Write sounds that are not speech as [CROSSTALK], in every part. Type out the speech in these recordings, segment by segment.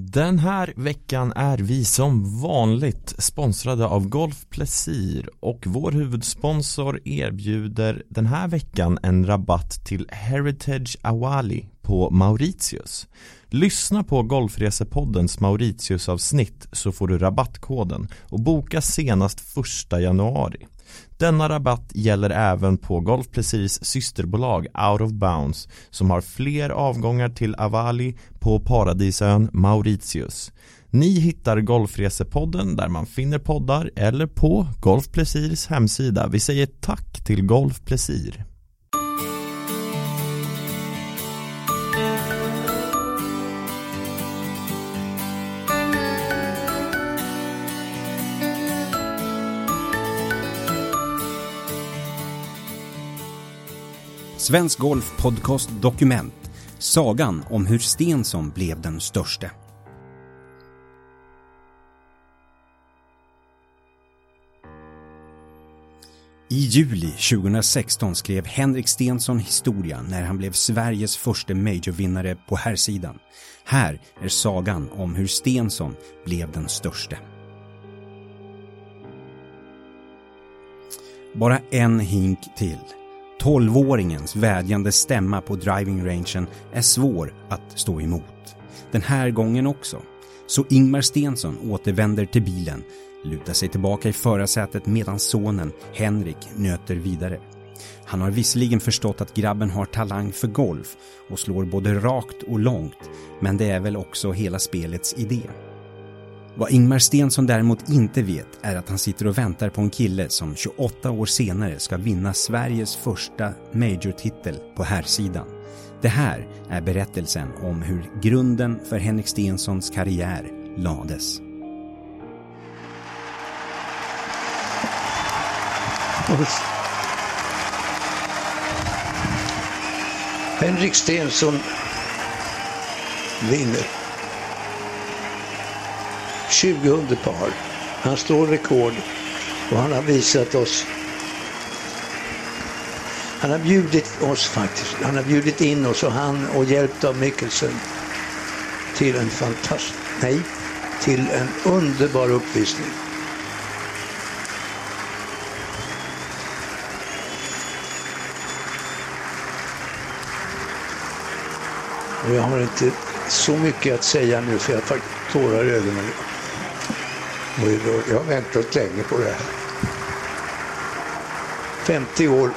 Den här veckan är vi som vanligt sponsrade av Golf Plessir och vår huvudsponsor erbjuder den här veckan en rabatt till Heritage Awali på Mauritius. Lyssna på Golfresepoddens Mauritius-avsnitt så får du rabattkoden och boka senast 1 januari. Denna rabatt gäller även på Golf Precis systerbolag Out of Bounds som har fler avgångar till Avali på paradisön Mauritius. Ni hittar Golfresepodden där man finner poddar eller på Golf Plesirs hemsida. Vi säger tack till Golf Plesir. Svensk Golf Podcast Dokument Sagan om hur Stensson blev den störste. I juli 2016 skrev Henrik Stensson historia när han blev Sveriges första majorvinnare på herrsidan. Här är sagan om hur Stensson blev den störste. Bara en hink till. Tolvåringens vädjande stämma på driving rangen är svår att stå emot. Den här gången också. Så Ingmar Stensson återvänder till bilen, lutar sig tillbaka i förarsätet medan sonen Henrik nöter vidare. Han har visserligen förstått att grabben har talang för golf och slår både rakt och långt, men det är väl också hela spelets idé. Vad Ingmar Stensson däremot inte vet är att han sitter och väntar på en kille som 28 år senare ska vinna Sveriges första major-titel på herrsidan. Det här är berättelsen om hur grunden för Henrik Stenssons karriär lades. Henrik Stensson vinner. 20 par. Han slår rekord och han har visat oss han har bjudit oss faktiskt, han har bjudit in oss och han och hjälpt av Mikkelsen till en fantastisk, nej, till en underbar uppvisning. Och jag har inte så mycket att säga nu för jag har tårar i ögonen. Jag har väntat länge på det här. 50 år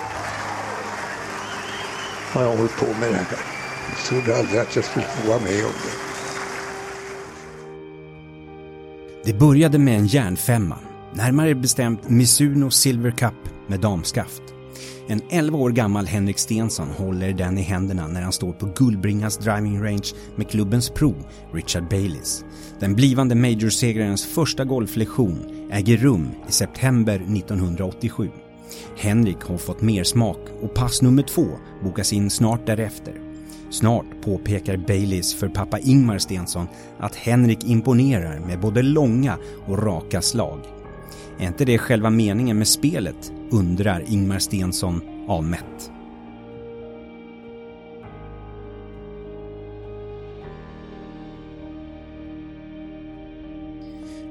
har jag hållit på med det här. Jag trodde aldrig att jag skulle få vara med om det. Det började med en järnfemma, närmare bestämt Mizuno Silver Cup med damskaft. En 11 år gammal Henrik Stensson håller den i händerna när han står på Gullbringas driving range med klubbens pro, Richard Baileys. Den blivande majorsegrarens första golflektion äger rum i september 1987. Henrik har fått mer smak och pass nummer två bokas in snart därefter. Snart påpekar Baileys för pappa Ingmar Stensson att Henrik imponerar med både långa och raka slag. Är inte det själva meningen med spelet? undrar Ingmar Stensson avmätt.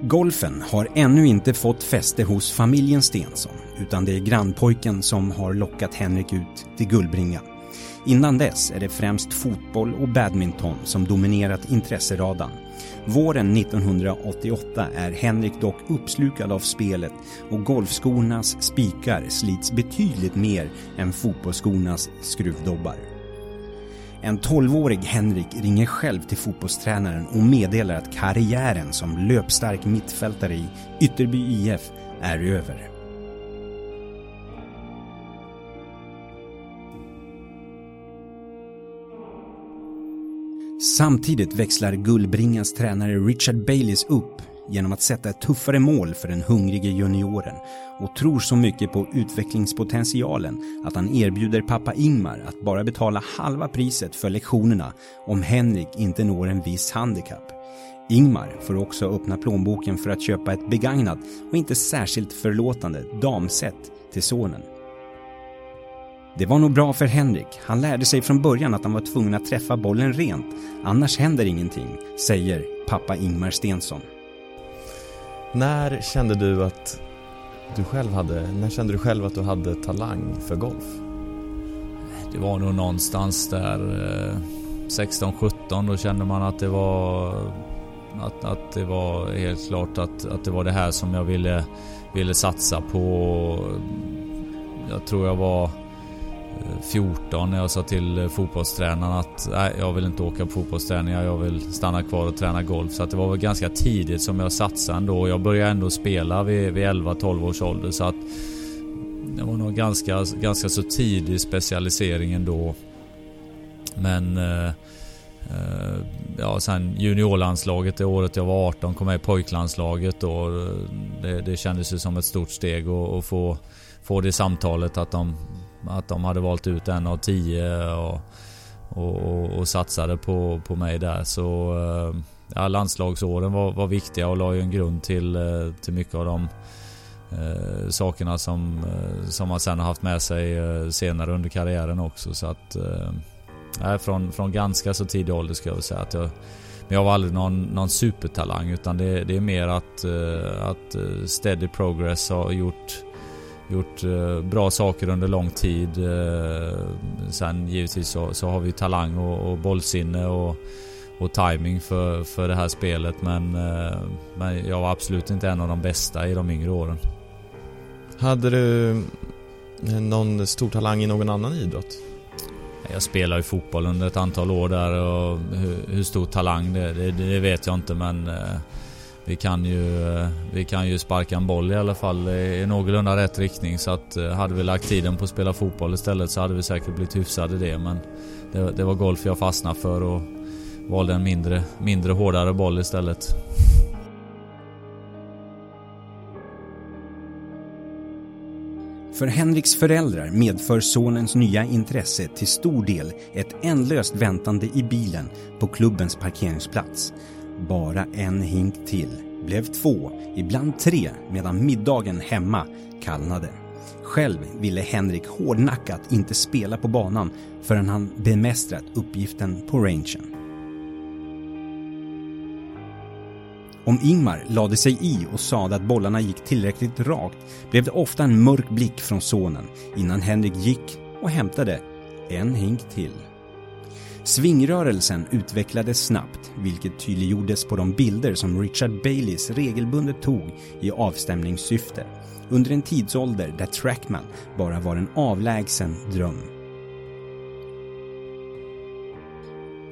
Golfen har ännu inte fått fäste hos familjen Stensson utan det är grannpojken som har lockat Henrik ut till Gullbringa. Innan dess är det främst fotboll och badminton som dominerat intresseradan. Våren 1988 är Henrik dock uppslukad av spelet och golfskornas spikar slits betydligt mer än fotbollsskornas skruvdobbar. En 12-årig Henrik ringer själv till fotbollstränaren och meddelar att karriären som löpstark mittfältare i Ytterby IF är över. Samtidigt växlar Gullbringas tränare Richard Baileys upp genom att sätta ett tuffare mål för den hungrige junioren och tror så mycket på utvecklingspotentialen att han erbjuder pappa Ingmar att bara betala halva priset för lektionerna om Henrik inte når en viss handikapp. Ingmar får också öppna plånboken för att köpa ett begagnat och inte särskilt förlåtande damset till sonen. Det var nog bra för Henrik. Han lärde sig från början att han var tvungen att träffa bollen rent. Annars händer ingenting, säger pappa Ingmar Stensson. När kände du att du själv hade, när kände du själv att du hade talang för golf? Det var nog någonstans där 16-17 eh, då kände man att det var att, att det var helt klart att, att det var det här som jag ville, ville satsa på. Jag tror jag var 14 när jag sa till fotbollstränaren att nej, jag vill inte åka på fotbollsträningar, jag vill stanna kvar och träna golf. Så att det var väl ganska tidigt som jag satsade ändå. Jag började ändå spela vid, vid 11-12 års ålder så att det var nog ganska, ganska så tidig specialisering ändå. Men eh, eh ja, sen juniorlandslaget det året jag var 18 kom med i pojklandslaget då. Det, det kändes ju som ett stort steg att få, få det samtalet att de att de hade valt ut en av tio och, och, och satsade på, på mig där. Så eh, ja, landslagsåren var, var viktiga och la ju en grund till, eh, till mycket av de eh, sakerna som, eh, som man sen har haft med sig eh, senare under karriären också. Så att, eh, från, från ganska så tidig ålder ska jag väl säga att jag men jag var aldrig någon, någon supertalang utan det, det är mer att, att steady progress har gjort gjort eh, bra saker under lång tid. Eh, sen givetvis så, så har vi talang och, och bollsinne och, och timing för, för det här spelet men, eh, men jag var absolut inte en av de bästa i de yngre åren. Hade du någon stor talang i någon annan idrott? Jag spelade ju fotboll under ett antal år där och hur, hur stor talang det, det, det vet jag inte men vi kan ju, vi kan ju sparka en boll i alla fall i någorlunda rätt riktning. Så att eh, hade vi lagt tiden på att spela fotboll istället så hade vi säkert blivit hyfsade i det. Men det, det var golf jag fastnade för och valde en mindre, mindre hårdare boll istället. För Henriks föräldrar medför sonens nya intresse till stor del ett ändlöst väntande i bilen på klubbens parkeringsplats bara en hink till blev två, ibland tre, medan middagen hemma kallnade. Själv ville Henrik hårdnackat inte spela på banan förrän han bemästrat uppgiften på rangen. Om Ingmar lade sig i och sade att bollarna gick tillräckligt rakt blev det ofta en mörk blick från sonen innan Henrik gick och hämtade en hink till. Svingrörelsen utvecklades snabbt, vilket tydliggjordes på de bilder som Richard Baileys regelbundet tog i avstämningssyfte under en tidsålder där Trackman bara var en avlägsen dröm.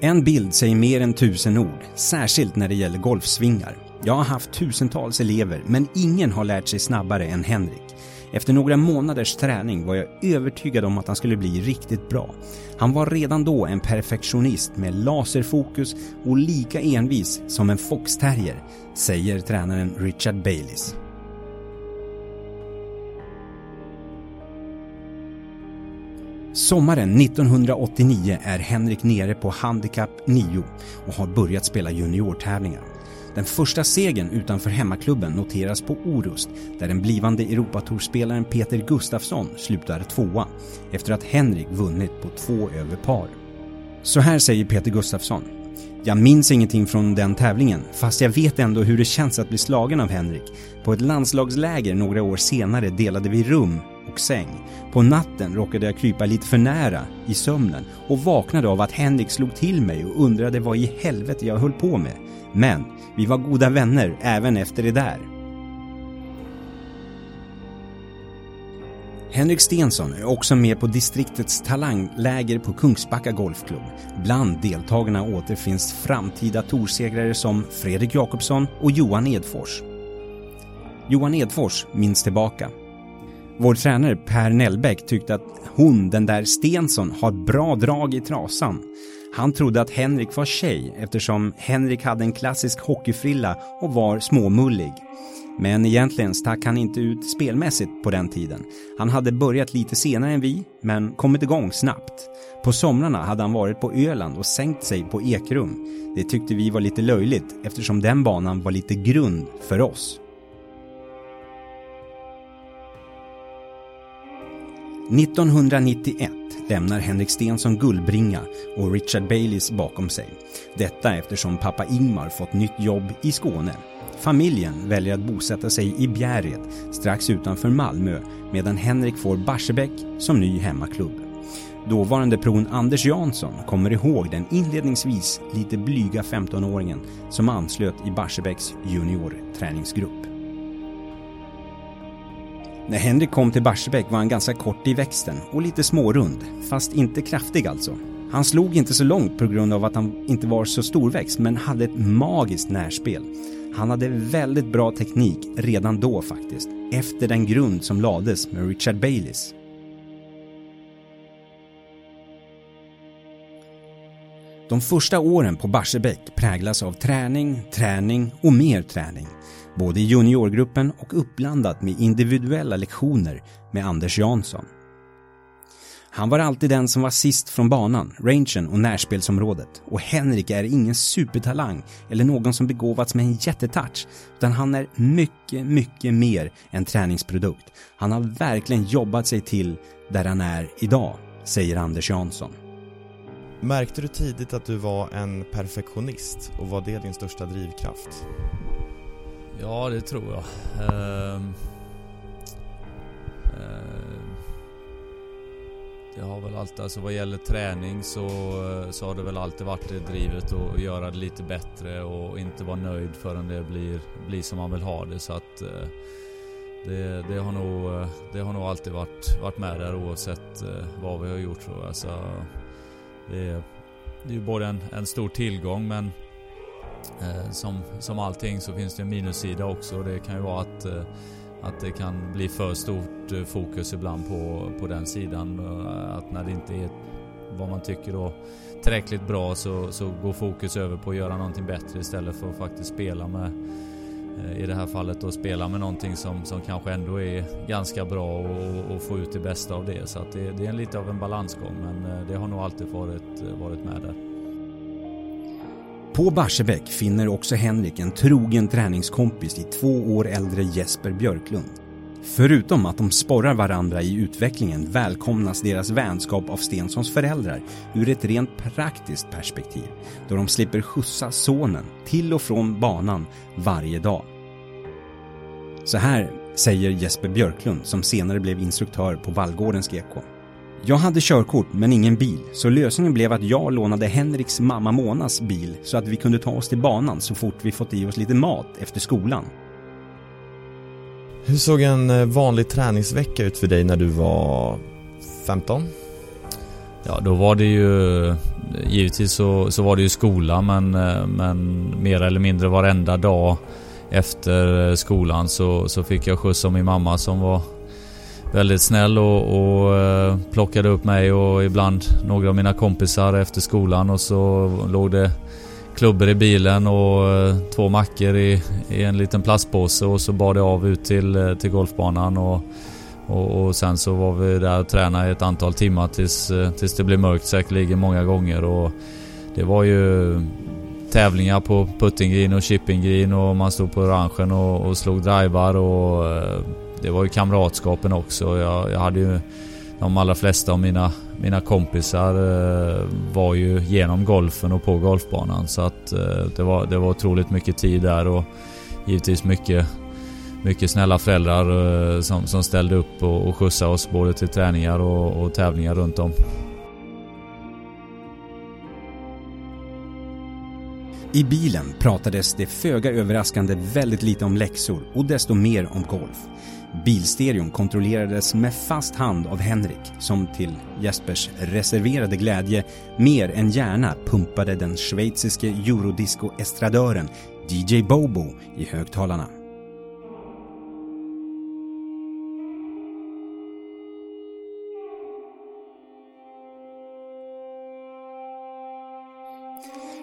En bild säger mer än tusen ord, särskilt när det gäller golfsvingar. Jag har haft tusentals elever, men ingen har lärt sig snabbare än Henrik. Efter några månaders träning var jag övertygad om att han skulle bli riktigt bra. Han var redan då en perfektionist med laserfokus och lika envis som en foxterrier, säger tränaren Richard Baileys. Sommaren 1989 är Henrik nere på handikapp 9 och har börjat spela juniortävlingar. Den första segern utanför hemmaklubben noteras på Orust där den blivande Europatorspelaren Peter Gustafsson slutar tvåa efter att Henrik vunnit på två över par. Så här säger Peter Gustafsson. Jag minns ingenting från den tävlingen, fast jag vet ändå hur det känns att bli slagen av Henrik. På ett landslagsläger några år senare delade vi rum och säng. På natten råkade jag krypa lite för nära i sömnen och vaknade av att Henrik slog till mig och undrade vad i helvete jag höll på med. Men vi var goda vänner även efter det där. Henrik Stensson är också med på distriktets talangläger på Kungsbacka Golfklubb. Bland deltagarna återfinns framtida torsegrare som Fredrik Jakobsson och Johan Edfors. Johan Edfors minns tillbaka. Vår tränare Per Nellbäck tyckte att hon, den där Stensson, har bra drag i trasan. Han trodde att Henrik var tjej eftersom Henrik hade en klassisk hockeyfrilla och var småmullig. Men egentligen stack han inte ut spelmässigt på den tiden. Han hade börjat lite senare än vi, men kommit igång snabbt. På somrarna hade han varit på Öland och sänkt sig på Ekrum. Det tyckte vi var lite löjligt eftersom den banan var lite grund för oss. 1991 lämnar Henrik Stensson Gullbringa och Richard Baileys bakom sig. Detta eftersom pappa Ingmar fått nytt jobb i Skåne. Familjen väljer att bosätta sig i Bjärred strax utanför Malmö medan Henrik får Barsebäck som ny hemmaklubb. Dåvarande pron Anders Jansson kommer ihåg den inledningsvis lite blyga 15-åringen som anslöt i Barsebäcks juniorträningsgrupp. När Henrik kom till Barsebäck var han ganska kort i växten och lite smårund, fast inte kraftig alltså. Han slog inte så långt på grund av att han inte var så storväxt men hade ett magiskt närspel. Han hade väldigt bra teknik redan då faktiskt, efter den grund som lades med Richard Baileys. De första åren på Barsebäck präglas av träning, träning och mer träning. Både i juniorgruppen och uppblandat med individuella lektioner med Anders Jansson. Han var alltid den som var sist från banan, rangen och närspelsområdet. Och Henrik är ingen supertalang eller någon som begåvats med en jättetouch. Utan han är mycket, mycket mer en träningsprodukt. Han har verkligen jobbat sig till där han är idag, säger Anders Jansson. Märkte du tidigt att du var en perfektionist och var det din största drivkraft? Ja, det tror jag. Ehm, ehm uh, det har väl alltid, alltså vad gäller träning så, så har det väl alltid varit det drivet att göra det lite bättre och inte vara nöjd förrän det blir, blir som man vill ha det. Så att eh, det, det, har nog, det har nog alltid varit, varit med där oavsett eh, vad vi har gjort tror jag. Så det, är, det är ju både en, en stor tillgång men Eh, som, som allting så finns det en minussida också. Det kan ju vara att, eh, att det kan bli för stort eh, fokus ibland på, på den sidan. Att när det inte är vad man tycker då tillräckligt bra så, så går fokus över på att göra någonting bättre istället för att faktiskt spela med i det här fallet då spela med någonting som, som kanske ändå är ganska bra och, och få ut det bästa av det. Så att det, det är lite av en balansgång men det har nog alltid varit, varit med där. På Barsebäck finner också Henrik en trogen träningskompis i två år äldre Jesper Björklund. Förutom att de sporrar varandra i utvecklingen välkomnas deras vänskap av Stensons föräldrar ur ett rent praktiskt perspektiv, då de slipper skjutsa sonen till och från banan varje dag. Så här säger Jesper Björklund som senare blev instruktör på Vallgårdens GK. Jag hade körkort men ingen bil, så lösningen blev att jag lånade Henriks mamma Monas bil så att vi kunde ta oss till banan så fort vi fått i oss lite mat efter skolan. Hur såg en eh, vanlig träningsvecka ut för dig när du var 15? Ja, då var det ju givetvis så, så var det ju skola men, eh, men mer eller mindre varenda dag efter skolan så, så fick jag skjuts av min mamma som var väldigt snäll och, och eh, plockade upp mig och ibland några av mina kompisar efter skolan och så låg det klubbor i bilen och eh, två mackor i, i en liten plastpåse och så bar det av ut till, eh, till golfbanan och, och, och, sen så var vi där och tränade ett antal timmar tills, eh, tills det blev mörkt säkerligen många gånger och det var ju tävlingar på Puttinggreen och Chippinggreen och man stod på orangen och, och slog drivar och eh, det var ju kamratskapen också. Jag, jag hade ju de allra flesta av mina, mina kompisar eh, var ju genom golfen och på golfbanan så att eh, det, var, det var otroligt mycket tid där och givetvis mycket, mycket snälla föräldrar eh, som, som ställde upp och, och skjutsade oss både till träningar och, och tävlingar runt om. I bilen pratades det föga överraskande väldigt lite om läxor och desto mer om golf. Bilstereon kontrollerades med fast hand av Henrik som till Jespers reserverade glädje mer än gärna pumpade den schweiziske eurodisco-estradören DJ Bobo i högtalarna.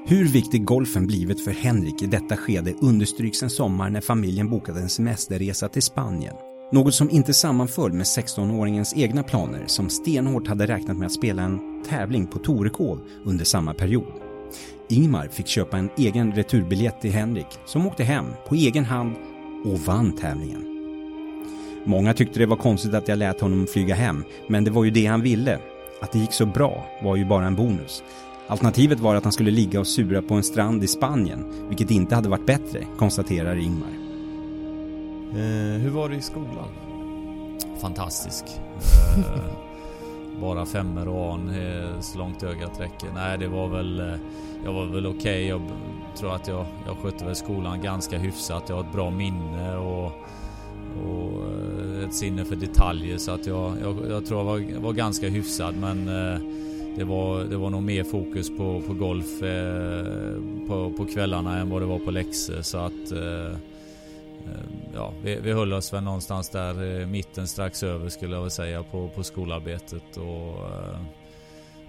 Hur viktig golfen blivit för Henrik i detta skede understryks en sommar när familjen bokade en semesterresa till Spanien. Något som inte sammanföll med 16-åringens egna planer som stenhårt hade räknat med att spela en tävling på Torekov under samma period. Ingmar fick köpa en egen returbiljett till Henrik som åkte hem på egen hand och vann tävlingen. Många tyckte det var konstigt att jag lät honom flyga hem, men det var ju det han ville. Att det gick så bra var ju bara en bonus. Alternativet var att han skulle ligga och sura på en strand i Spanien, vilket inte hade varit bättre, konstaterar Ingmar. Eh, hur var det i skolan? Fantastisk. Eh, [LAUGHS] bara femmer och an eh, så långt ögat räcker. Nej, det var väl... Eh, jag var väl okej. Okay. Jag tror att jag, jag skötte väl skolan ganska hyfsat. Jag har ett bra minne och, och ett sinne för detaljer så att jag, jag, jag tror jag var, var ganska hyfsad men det var, det var nog mer fokus på, på golf eh, på, på kvällarna än vad det var på läxor. Så att eh, eh ja, vi, vi höll oss väl någonstans där eh, mitten strax över skulle jag väl säga på, på skolarbetet. Och eh,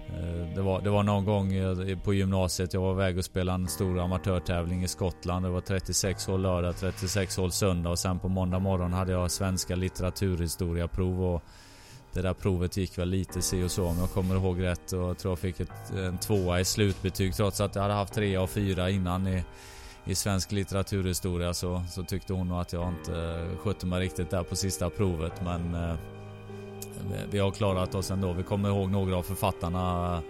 eh det var, det var någon gång eh, på gymnasiet jag var väg och spelade en stor amatörtävling i Skottland. Det var 36 hål lördag, 36 hål söndag. Och sen på måndag morgon hade jag svenska litteraturhistoria prov och det där provet gick väl lite si och så om jag kommer ihåg rätt och jag tror jag fick ett, en tvåa i slutbetyg trots att jag hade haft tre och fyra innan i, i svensk litteraturhistoria så, så tyckte hon nog att jag inte eh, skötte mig riktigt där på sista provet men eh, vi har klarat oss ändå. Vi kommer ihåg några av författarna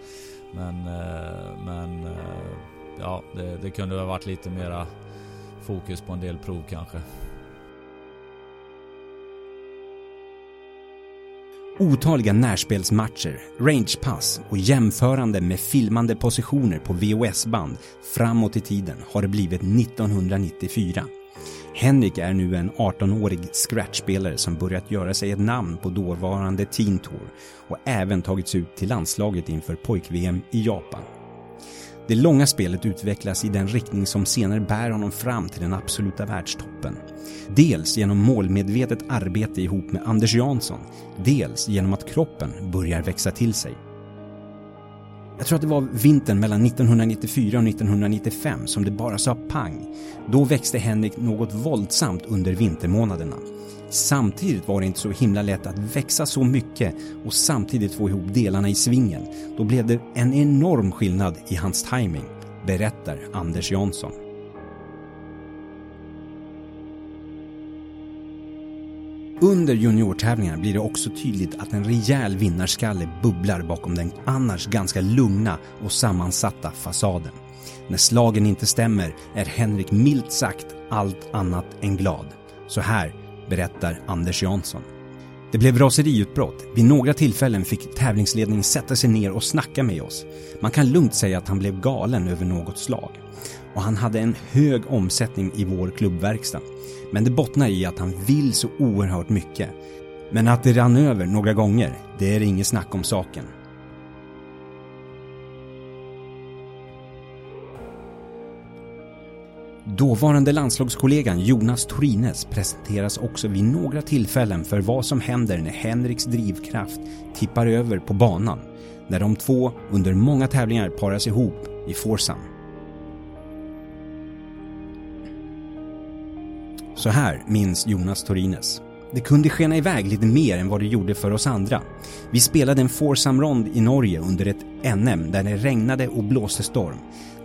men, eh, men eh, ja, det, det kunde ha varit lite mera fokus på en del prov kanske. Otaliga närspelsmatcher, rangepass och jämförande med filmande positioner på VHS-band framåt i tiden har det blivit 1994. Henrik är nu en 18-årig scratchspelare som börjat göra sig ett namn på dåvarande Teen Tour och även tagits ut till landslaget inför pojk-VM i Japan. Det långa spelet utvecklas i den riktning som senare bär honom fram till den absoluta världstoppen. Dels genom målmedvetet arbete ihop med Anders Jansson, dels genom att kroppen börjar växa till sig. Jag tror att det var vintern mellan 1994 och 1995 som det bara sa pang. Då växte Henrik något våldsamt under vintermånaderna. Samtidigt var det inte så himla lätt att växa så mycket och samtidigt få ihop delarna i svingen. Då blev det en enorm skillnad i hans timing, berättar Anders Jansson. Under juniortävlingarna blir det också tydligt att en rejäl vinnarskalle bubblar bakom den annars ganska lugna och sammansatta fasaden. När slagen inte stämmer är Henrik milt sagt allt annat än glad. Så här berättar Anders Jansson. Det blev raseriutbrott. Vid några tillfällen fick tävlingsledningen sätta sig ner och snacka med oss. Man kan lugnt säga att han blev galen över något slag. Och han hade en hög omsättning i vår klubbverkstad. Men det bottnar i att han vill så oerhört mycket. Men att det rann över några gånger, det är inget snack om saken. Dåvarande landslagskollegan Jonas Torines presenteras också vid några tillfällen för vad som händer när Henriks drivkraft tippar över på banan. När de två under många tävlingar paras ihop i foursome. Så här minns Jonas Torines. Det kunde skena iväg lite mer än vad det gjorde för oss andra. Vi spelade en foursome-rond i Norge under ett NM där det regnade och blåste storm.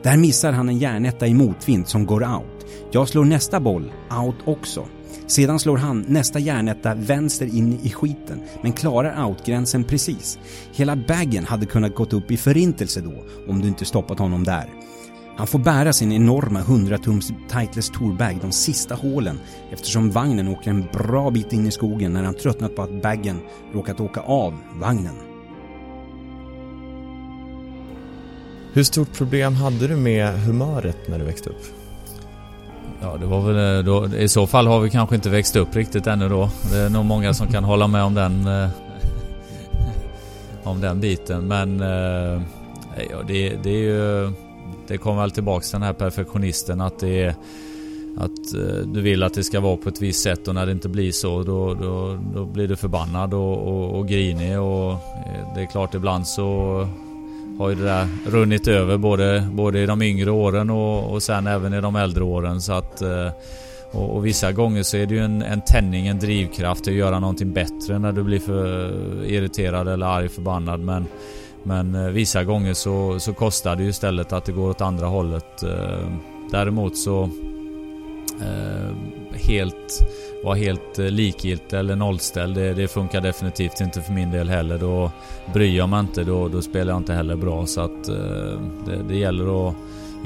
Där missar han en järnetta i motvind som går out. Jag slår nästa boll out också. Sedan slår han nästa järnetta vänster in i skiten, men klarar outgränsen precis. Hela baggen hade kunnat gått upp i förintelse då, om du inte stoppat honom där. Han får bära sin enorma 100-tums Titles Tourbag de sista hålen eftersom vagnen åker en bra bit in i skogen när han tröttnat på att baggen råkat åka av vagnen. Hur stort problem hade du med humöret när du växte upp? Ja, det var väl eh, då, I så fall har vi kanske inte växt upp riktigt ännu då. Det är nog många som kan hålla med om den eh, [LAUGHS] om den biten. Men eh, ja, det, det är ju det kommer väl tillbaks till den här perfektionisten att det är att du vill att det ska vara på ett visst sätt och när det inte blir så då, då, då blir du förbannad och, och, och grinig och det är klart ibland så har ju det där runnit över både, både i de yngre åren och, och sen även i de äldre åren så att eh, och, och, vissa gånger så är det ju en, en tändning, en drivkraft att göra någonting bättre när du blir för irriterad eller arg, förbannad men men eh, vissa gånger så, så kostar det ju istället att det går åt andra hållet. Eh, däremot så helt vara helt eh, likgiltig eller nollställd. Det, det, funkar definitivt inte för min del heller. Då bryr jag mig inte, då, då spelar jag inte heller bra. Så att eh, det, det gäller, att,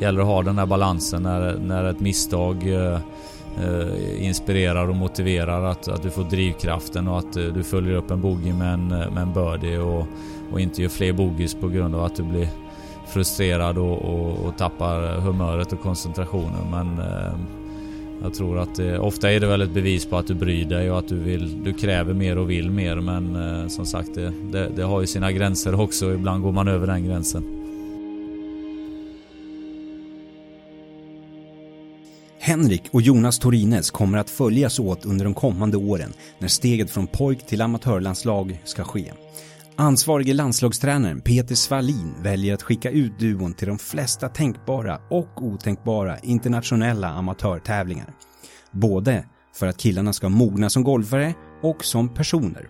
gäller att ha den här balansen när, när ett misstag eh, eh, inspirerar och motiverar att, att du får drivkraften och att eh, du följer upp en bogey med en, med en birdie och, och inte gör fler bogeys på grund av att du blir frustrerad och, och, och tappar humöret och koncentrationen. Men jag tror att det, ofta är det väl ett bevis på att du bryr dig och att du, vill, du kräver mer och vill mer. Men eh, som sagt, det, det, det, har ju sina gränser [LAUGHS] också. Ibland går man över den gränsen. Henrik och Jonas Torines kommer att följas åt under de kommande åren när steget från pojk till amatörlandslag ska ske. Ansvarige landslagstränaren Peter Svalin väljer att skicka ut duon till de flesta tänkbara och otänkbara internationella amatörtävlingar. Både för att killarna ska mogna som golfare och som personer.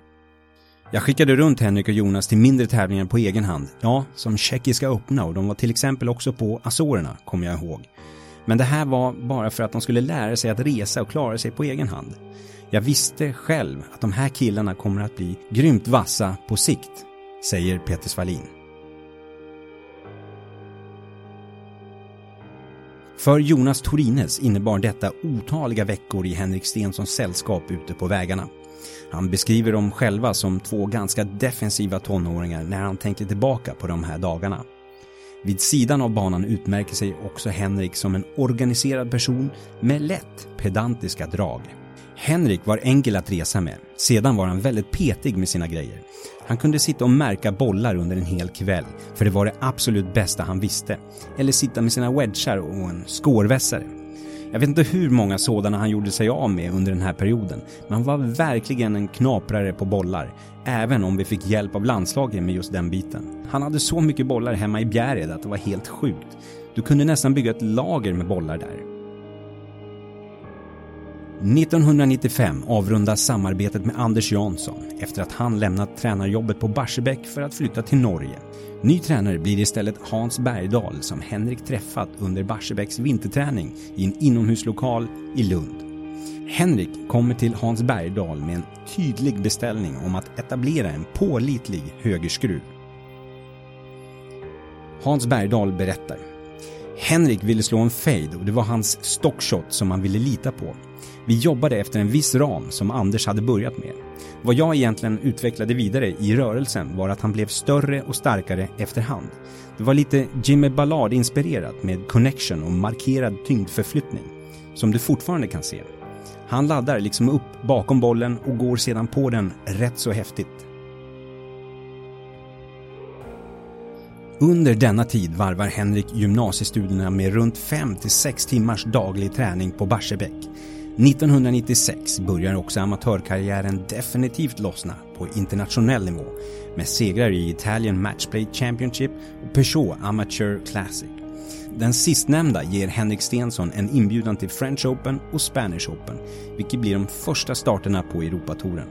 Jag skickade runt Henrik och Jonas till mindre tävlingar på egen hand. Ja, som tjeckiska öppna och de var till exempel också på Azorerna, kommer jag ihåg. Men det här var bara för att de skulle lära sig att resa och klara sig på egen hand. Jag visste själv att de här killarna kommer att bli grymt vassa på sikt, säger Peter Svalin. För Jonas Torines innebar detta otaliga veckor i Henrik Stensons sällskap ute på vägarna. Han beskriver dem själva som två ganska defensiva tonåringar när han tänker tillbaka på de här dagarna. Vid sidan av banan utmärker sig också Henrik som en organiserad person med lätt pedantiska drag. Henrik var enkel att resa med. Sedan var han väldigt petig med sina grejer. Han kunde sitta och märka bollar under en hel kväll, för det var det absolut bästa han visste. Eller sitta med sina wedgar och en skårvässare. Jag vet inte hur många sådana han gjorde sig av med under den här perioden, men han var verkligen en knaprare på bollar. Även om vi fick hjälp av landslaget med just den biten. Han hade så mycket bollar hemma i Bjärred att det var helt sjukt. Du kunde nästan bygga ett lager med bollar där. 1995 avrundas samarbetet med Anders Jansson efter att han lämnat tränarjobbet på Barsebäck för att flytta till Norge. Ny tränare blir istället Hans Bergdahl som Henrik träffat under Barsebäcks vinterträning i en inomhuslokal i Lund. Henrik kommer till Hans Bergdahl med en tydlig beställning om att etablera en pålitlig högerskruv. Hans Bergdahl berättar. Henrik ville slå en fade och det var hans stockshot som han ville lita på. Vi jobbade efter en viss ram som Anders hade börjat med. Vad jag egentligen utvecklade vidare i rörelsen var att han blev större och starkare efterhand. Det var lite Jimmy Ballard-inspirerat med connection och markerad tyngdförflyttning. Som du fortfarande kan se. Han laddar liksom upp bakom bollen och går sedan på den rätt så häftigt. Under denna tid varvar Henrik gymnasiestudierna med runt 5-6 timmars daglig träning på Barsebäck 1996 börjar också amatörkarriären definitivt lossna på internationell nivå med segrar i Italian Matchplay Championship och Peugeot Amateur Classic. Den sistnämnda ger Henrik Stensson en inbjudan till French Open och Spanish Open, vilket blir de första starterna på Europatouren.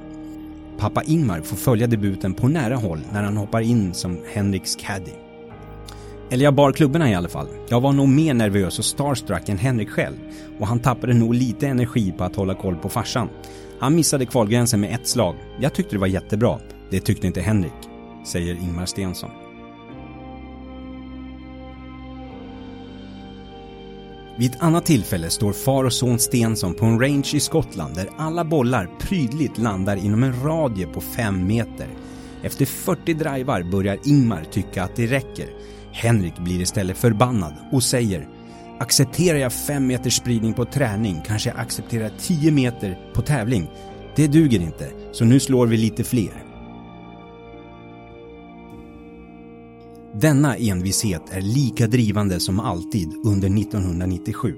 Pappa Ingmar får följa debuten på nära håll när han hoppar in som Henriks caddy. Eller jag bar klubborna i alla fall. Jag var nog mer nervös och starstruck än Henrik själv och han tappade nog lite energi på att hålla koll på farsan. Han missade kvalgränsen med ett slag. Jag tyckte det var jättebra. Det tyckte inte Henrik, säger Ingmar Stensson. Vid ett annat tillfälle står far och son Stensson på en range i Skottland där alla bollar prydligt landar inom en radie på 5 meter. Efter 40 drivar börjar Ingmar tycka att det räcker Henrik blir istället förbannad och säger Accepterar jag 5 meters spridning på träning kanske jag accepterar 10 meter på tävling. Det duger inte, så nu slår vi lite fler. Denna envishet är lika drivande som alltid under 1997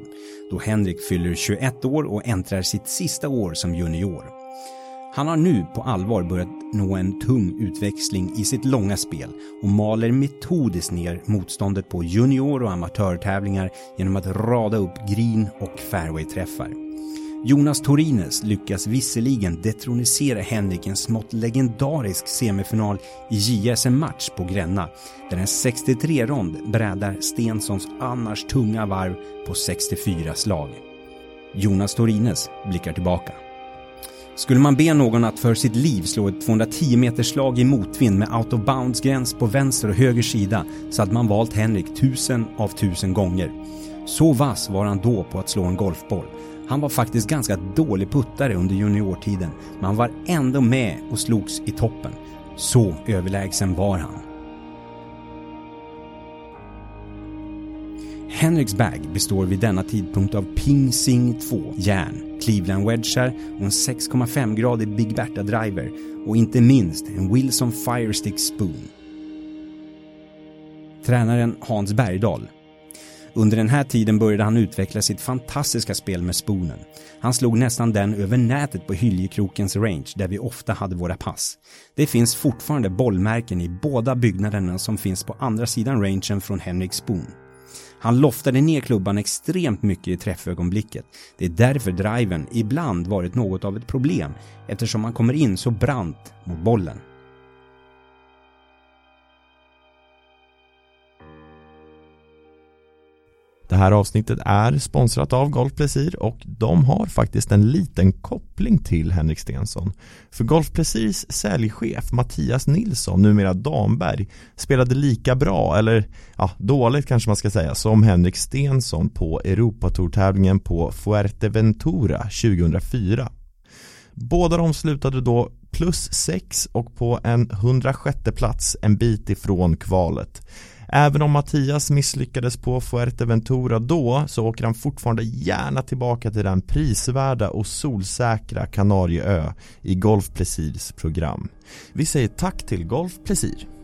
då Henrik fyller 21 år och äntrar sitt sista år som junior. Han har nu på allvar börjat nå en tung utväxling i sitt långa spel och maler metodiskt ner motståndet på junior och amatörtävlingar genom att rada upp green och fairway-träffar. Jonas Torines lyckas visserligen detronisera Henrik i en smått legendarisk semifinal i JSM-match på Gränna där en 63-rond brädar Stensons annars tunga varv på 64 slag. Jonas Torines blickar tillbaka. Skulle man be någon att för sitt liv slå ett 210 meters slag i motvind med out of bounds gräns på vänster och höger sida så hade man valt Henrik tusen av tusen gånger. Så vass var han då på att slå en golfboll. Han var faktiskt ganska dålig puttare under juniortiden, men han var ändå med och slogs i toppen. Så överlägsen var han. Henriks bag består vid denna tidpunkt av Ping Sing 2 järn, Cleveland wedgar och en 6,5-gradig Big Bertha driver och inte minst en Wilson Firestick Spoon. Tränaren Hans Bergdahl under den här tiden började han utveckla sitt fantastiska spel med spoonen. Han slog nästan den över nätet på Hyljekrokens range där vi ofta hade våra pass. Det finns fortfarande bollmärken i båda byggnaderna som finns på andra sidan rangen från Henrik Spoon. Han loftade ner klubban extremt mycket i träffögonblicket. Det är därför driven ibland varit något av ett problem eftersom han kommer in så brant mot bollen. Det här avsnittet är sponsrat av Golf Plesir och de har faktiskt en liten koppling till Henrik Stensson. För Golf Plesirs säljchef Mattias Nilsson, numera Damberg, spelade lika bra, eller ja, dåligt kanske man ska säga, som Henrik Stensson på Europatourtävlingen på Fuerteventura 2004. Båda de slutade då plus 6 och på en 106 plats en bit ifrån kvalet. Även om Mattias misslyckades på Fuerteventura då så åker han fortfarande gärna tillbaka till den prisvärda och solsäkra Kanarieö i Golf Plesirs program. Vi säger tack till Golf Plesir.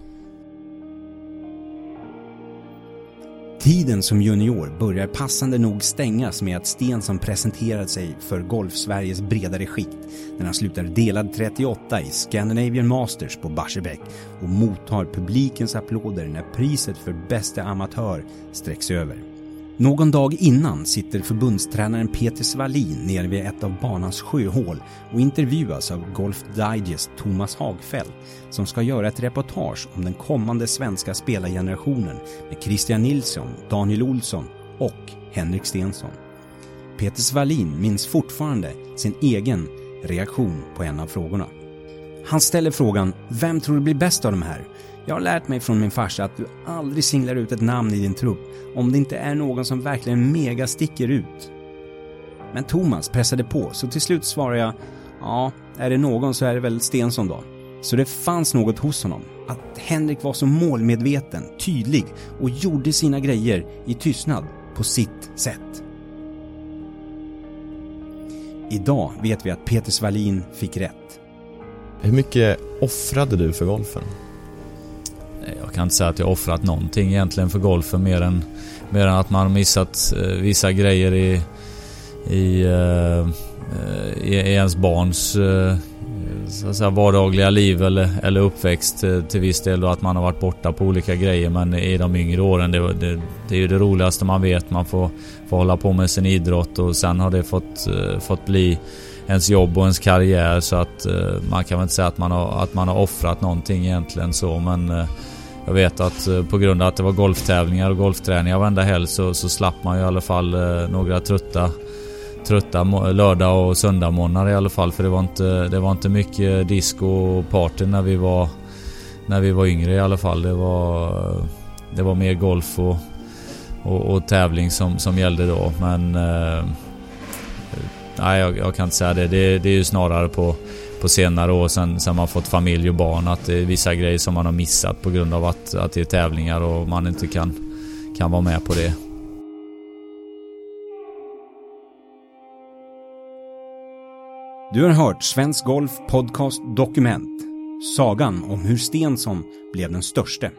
Tiden som junior börjar passande nog stängas med att Stensson presenterat sig för Golf-Sveriges bredare skikt när han slutar delad 38 i Scandinavian Masters på Barsebäck och mottar publikens applåder när priset för bästa amatör sträcks över. Någon dag innan sitter förbundstränaren Peter Svalin nere vid ett av banans sjöhål och intervjuas av Golf Digest Thomas Hagfeldt som ska göra ett reportage om den kommande svenska spelargenerationen med Christian Nilsson, Daniel Olsson och Henrik Stensson. Peter Svalin minns fortfarande sin egen reaktion på en av frågorna. Han ställer frågan “Vem tror du blir bäst av de här?” Jag har lärt mig från min farsa att du aldrig singlar ut ett namn i din trupp om det inte är någon som verkligen mega sticker ut. Men Thomas pressade på, så till slut svarade jag Ja, är det någon så är det väl Stensson då. Så det fanns något hos honom. Att Henrik var så målmedveten, tydlig och gjorde sina grejer i tystnad på sitt sätt. Idag vet vi att Peter Svalin fick rätt. Hur mycket offrade du för golfen? Eh, jag kan inte säga att jag offrat någonting egentligen för golfen mer än, mer än att man missat eh, vissa grejer i, i, eh, eh, i, i ens barns så att säga, vardagliga liv eller, eller uppväxt till, till viss del och att man har varit borta på olika grejer men i de yngre åren det, det, det är ju det roligaste man vet. Man får, får hålla på med sin idrott och sen har det fått, fått bli ens jobb och ens karriär så att man kan väl inte säga att man har, att man har offrat någonting egentligen så men jag vet att eh, på grund av att det var golftävlingar och golfträningar varenda helg så, så slapp man ju i alla fall eh, några trötta trötta lördag och söndagmorgnar i alla fall för det var inte, det var inte mycket disco och party när vi var när vi var yngre i alla fall. Det var, det var mer golf och, och, och tävling som, som gällde då men eh, nej jag, jag, kan inte säga det. det. Det är ju snarare på på senare år sen, sen man fått familj och barn att det är vissa grejer som man har missat på grund av att, att det är tävlingar och man inte kan, kan vara med på det. Du har hört Svensk Golf Podcast Dokument. Sagan om hur Stensson blev den störste.